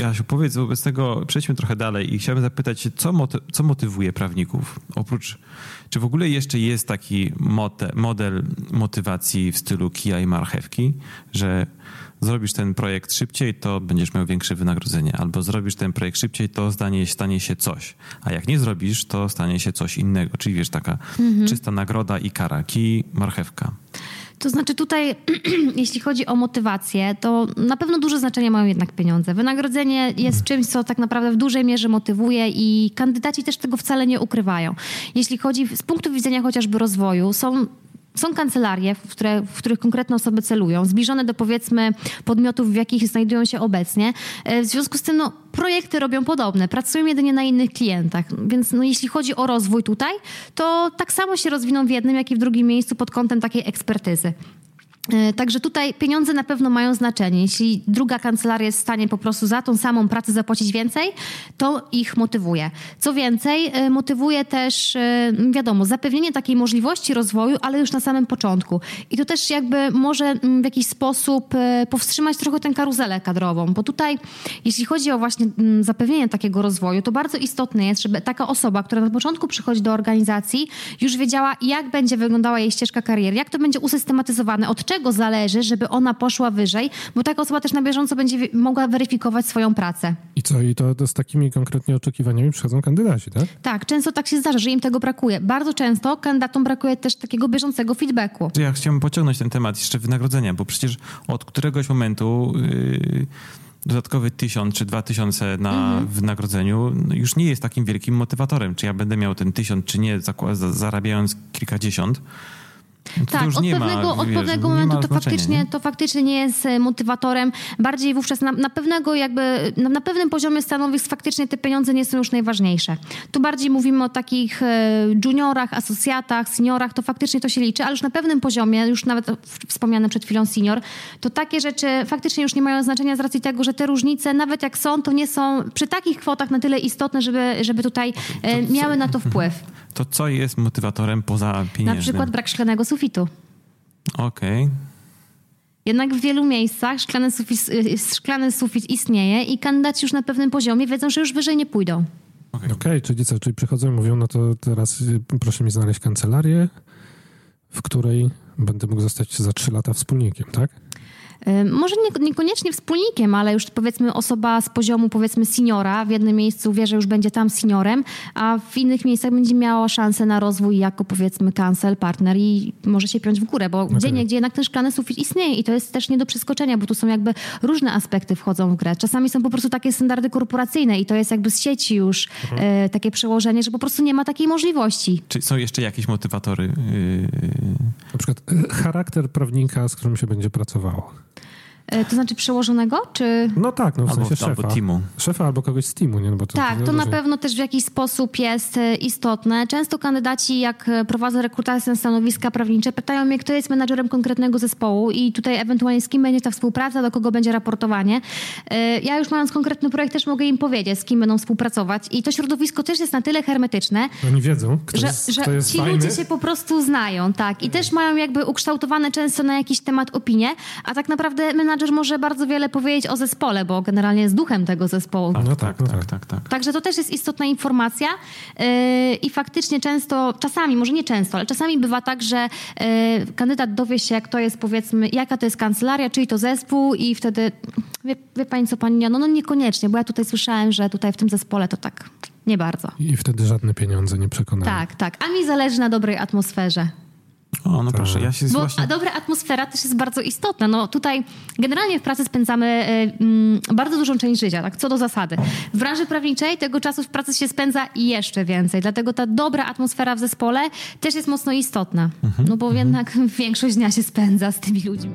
Jasiu, powiedz wobec tego, przejdźmy trochę dalej i chciałbym zapytać co, moty co motywuje prawników? Oprócz, czy w ogóle jeszcze jest taki mote, model motywacji w stylu kija i marchewki, że zrobisz ten projekt szybciej, to będziesz miał większe wynagrodzenie, albo zrobisz ten projekt szybciej, to stanie, stanie się coś, a jak nie zrobisz, to stanie się coś innego, czyli wiesz, taka mhm. czysta nagroda i kara, kij, marchewka. To znaczy tutaj, jeśli chodzi o motywację, to na pewno duże znaczenie mają jednak pieniądze. Wynagrodzenie jest czymś, co tak naprawdę w dużej mierze motywuje i kandydaci też tego wcale nie ukrywają. Jeśli chodzi z punktu widzenia chociażby rozwoju, są są kancelarie, w, które, w których konkretne osoby celują, zbliżone do powiedzmy podmiotów, w jakich znajdują się obecnie. E, w związku z tym no, projekty robią podobne, pracują jedynie na innych klientach. Więc no, jeśli chodzi o rozwój tutaj, to tak samo się rozwiną w jednym, jak i w drugim miejscu pod kątem takiej ekspertyzy. E, także tutaj pieniądze na pewno mają znaczenie. Jeśli druga kancelaria jest w stanie po prostu za tą samą pracę zapłacić więcej, to ich motywuje. Co więcej, e, motywuje też, e, wiadomo, zapewnienie takiej możliwości rozwoju, ale już na samym początku. I to też jakby może mm, w jakiś sposób powstrzymać trochę tę karuzelę kadrową, bo tutaj, jeśli chodzi o właśnie mm, zapewnienie takiego rozwoju, to bardzo istotne jest, żeby taka osoba, która na początku przychodzi do organizacji, już wiedziała, jak będzie wyglądała jej ścieżka kariery, jak to będzie usystematyzowane, od czego zależy, żeby ona poszła wyżej, bo taka osoba też na bieżąco będzie mogła weryfikować swoją pracę. I co? I to, to z takimi konkretnie oczekiwaniami przychodzą kandydaci, tak? Tak, często tak się zdarza, że im tego brakuje. Bardzo często kandydatom brakuje też takiego bieżącego feedbacku. Ja chciałbym pociągnąć ten temat jeszcze wynagrodzenia, bo przecież od któregoś momentu... Yy dodatkowy tysiąc czy dwa tysiące na mhm. wynagrodzeniu no już nie jest takim wielkim motywatorem. Czy ja będę miał ten tysiąc, czy nie, zarabiając kilkadziesiąt. No tak, od pewnego, ma, od wiesz, pewnego momentu to faktycznie, nie? to faktycznie nie jest e, motywatorem. Bardziej wówczas na, na pewnego jakby, na, na, pewnym poziomie stanowisk faktycznie te pieniądze nie są już najważniejsze. Tu bardziej mówimy o takich e, juniorach, asocjatach, seniorach, to faktycznie to się liczy, ale już na pewnym poziomie, już nawet wspomniane przed chwilą senior, to takie rzeczy faktycznie już nie mają znaczenia z racji tego, że te różnice, nawet jak są, to nie są przy takich kwotach na tyle istotne, żeby, żeby tutaj e, miały na to wpływ. To co jest motywatorem poza pieniędzmi? Na przykład brak szklanego sufitu. Okej. Okay. Jednak w wielu miejscach szklany sufit, y, szklany sufit istnieje i kandydaci już na pewnym poziomie wiedzą, że już wyżej nie pójdą. Okej, okay. okay, czyli co, czyli przychodzą i mówią, no to teraz y, proszę mi znaleźć kancelarię, w której będę mógł zostać za trzy lata wspólnikiem, tak? Może nie, niekoniecznie wspólnikiem, ale już powiedzmy osoba z poziomu powiedzmy seniora w jednym miejscu wie, że już będzie tam seniorem, a w innych miejscach będzie miała szansę na rozwój jako powiedzmy cancel, partner i może się piąć w górę, bo okay. gdzie nie, gdzie jednak ten szklany sufit istnieje i to jest też nie do przeskoczenia, bo tu są jakby różne aspekty wchodzą w grę. Czasami są po prostu takie standardy korporacyjne i to jest jakby z sieci już mhm. e, takie przełożenie, że po prostu nie ma takiej możliwości. Czy są jeszcze jakieś motywatory? Yy... Na przykład e, charakter prawnika, z którym się będzie pracowało. E, to znaczy przełożonego, czy... No tak, no w albo, sensie szefa. Albo teamu. Szefa albo kogoś z teamu, nie? No bo to, tak, to, to na pewno też w jakiś sposób jest e, istotne. Często kandydaci, jak e, prowadzą rekrutację na stanowiska prawnicze, pytają mnie, kto jest menadżerem konkretnego zespołu i tutaj ewentualnie z kim będzie ta współpraca, do kogo będzie raportowanie. Ja już mając konkretny projekt też mogę im powiedzieć, z kim będą współpracować i to środowisko też jest na tyle hermetyczne, Oni wiedzą, kto że, jest, że kto jest ci fajny. ludzie się po prostu znają, tak. I też mają jakby ukształtowane często na jakiś temat opinie, a tak naprawdę menadżer może bardzo wiele powiedzieć o zespole, bo generalnie jest duchem tego zespołu. No tak, no tak, tak, tak. Także to też jest istotna informacja yy, i faktycznie często, czasami, może nie często, ale czasami bywa tak, że yy, kandydat dowie się, jak to jest powiedzmy, jaka to jest kancelaria, czyli to zespół i wtedy, wie, wie pani co pani, no, no niekoniecznie, bo ja tutaj słyszałem, że tutaj w tym zespole to tak nie bardzo. I wtedy żadne pieniądze nie przekonają. Tak, tak. A mi zależy na dobrej atmosferze. O, no proszę, ja się Bo właśnie... dobra atmosfera też jest bardzo istotna. No tutaj generalnie w pracy spędzamy y, bardzo dużą część życia, tak, co do zasady. W branży prawniczej tego czasu w pracy się spędza jeszcze więcej, dlatego ta dobra atmosfera w zespole też jest mocno istotna. Mhm, no bo mhm. jednak większość dnia się spędza z tymi ludźmi.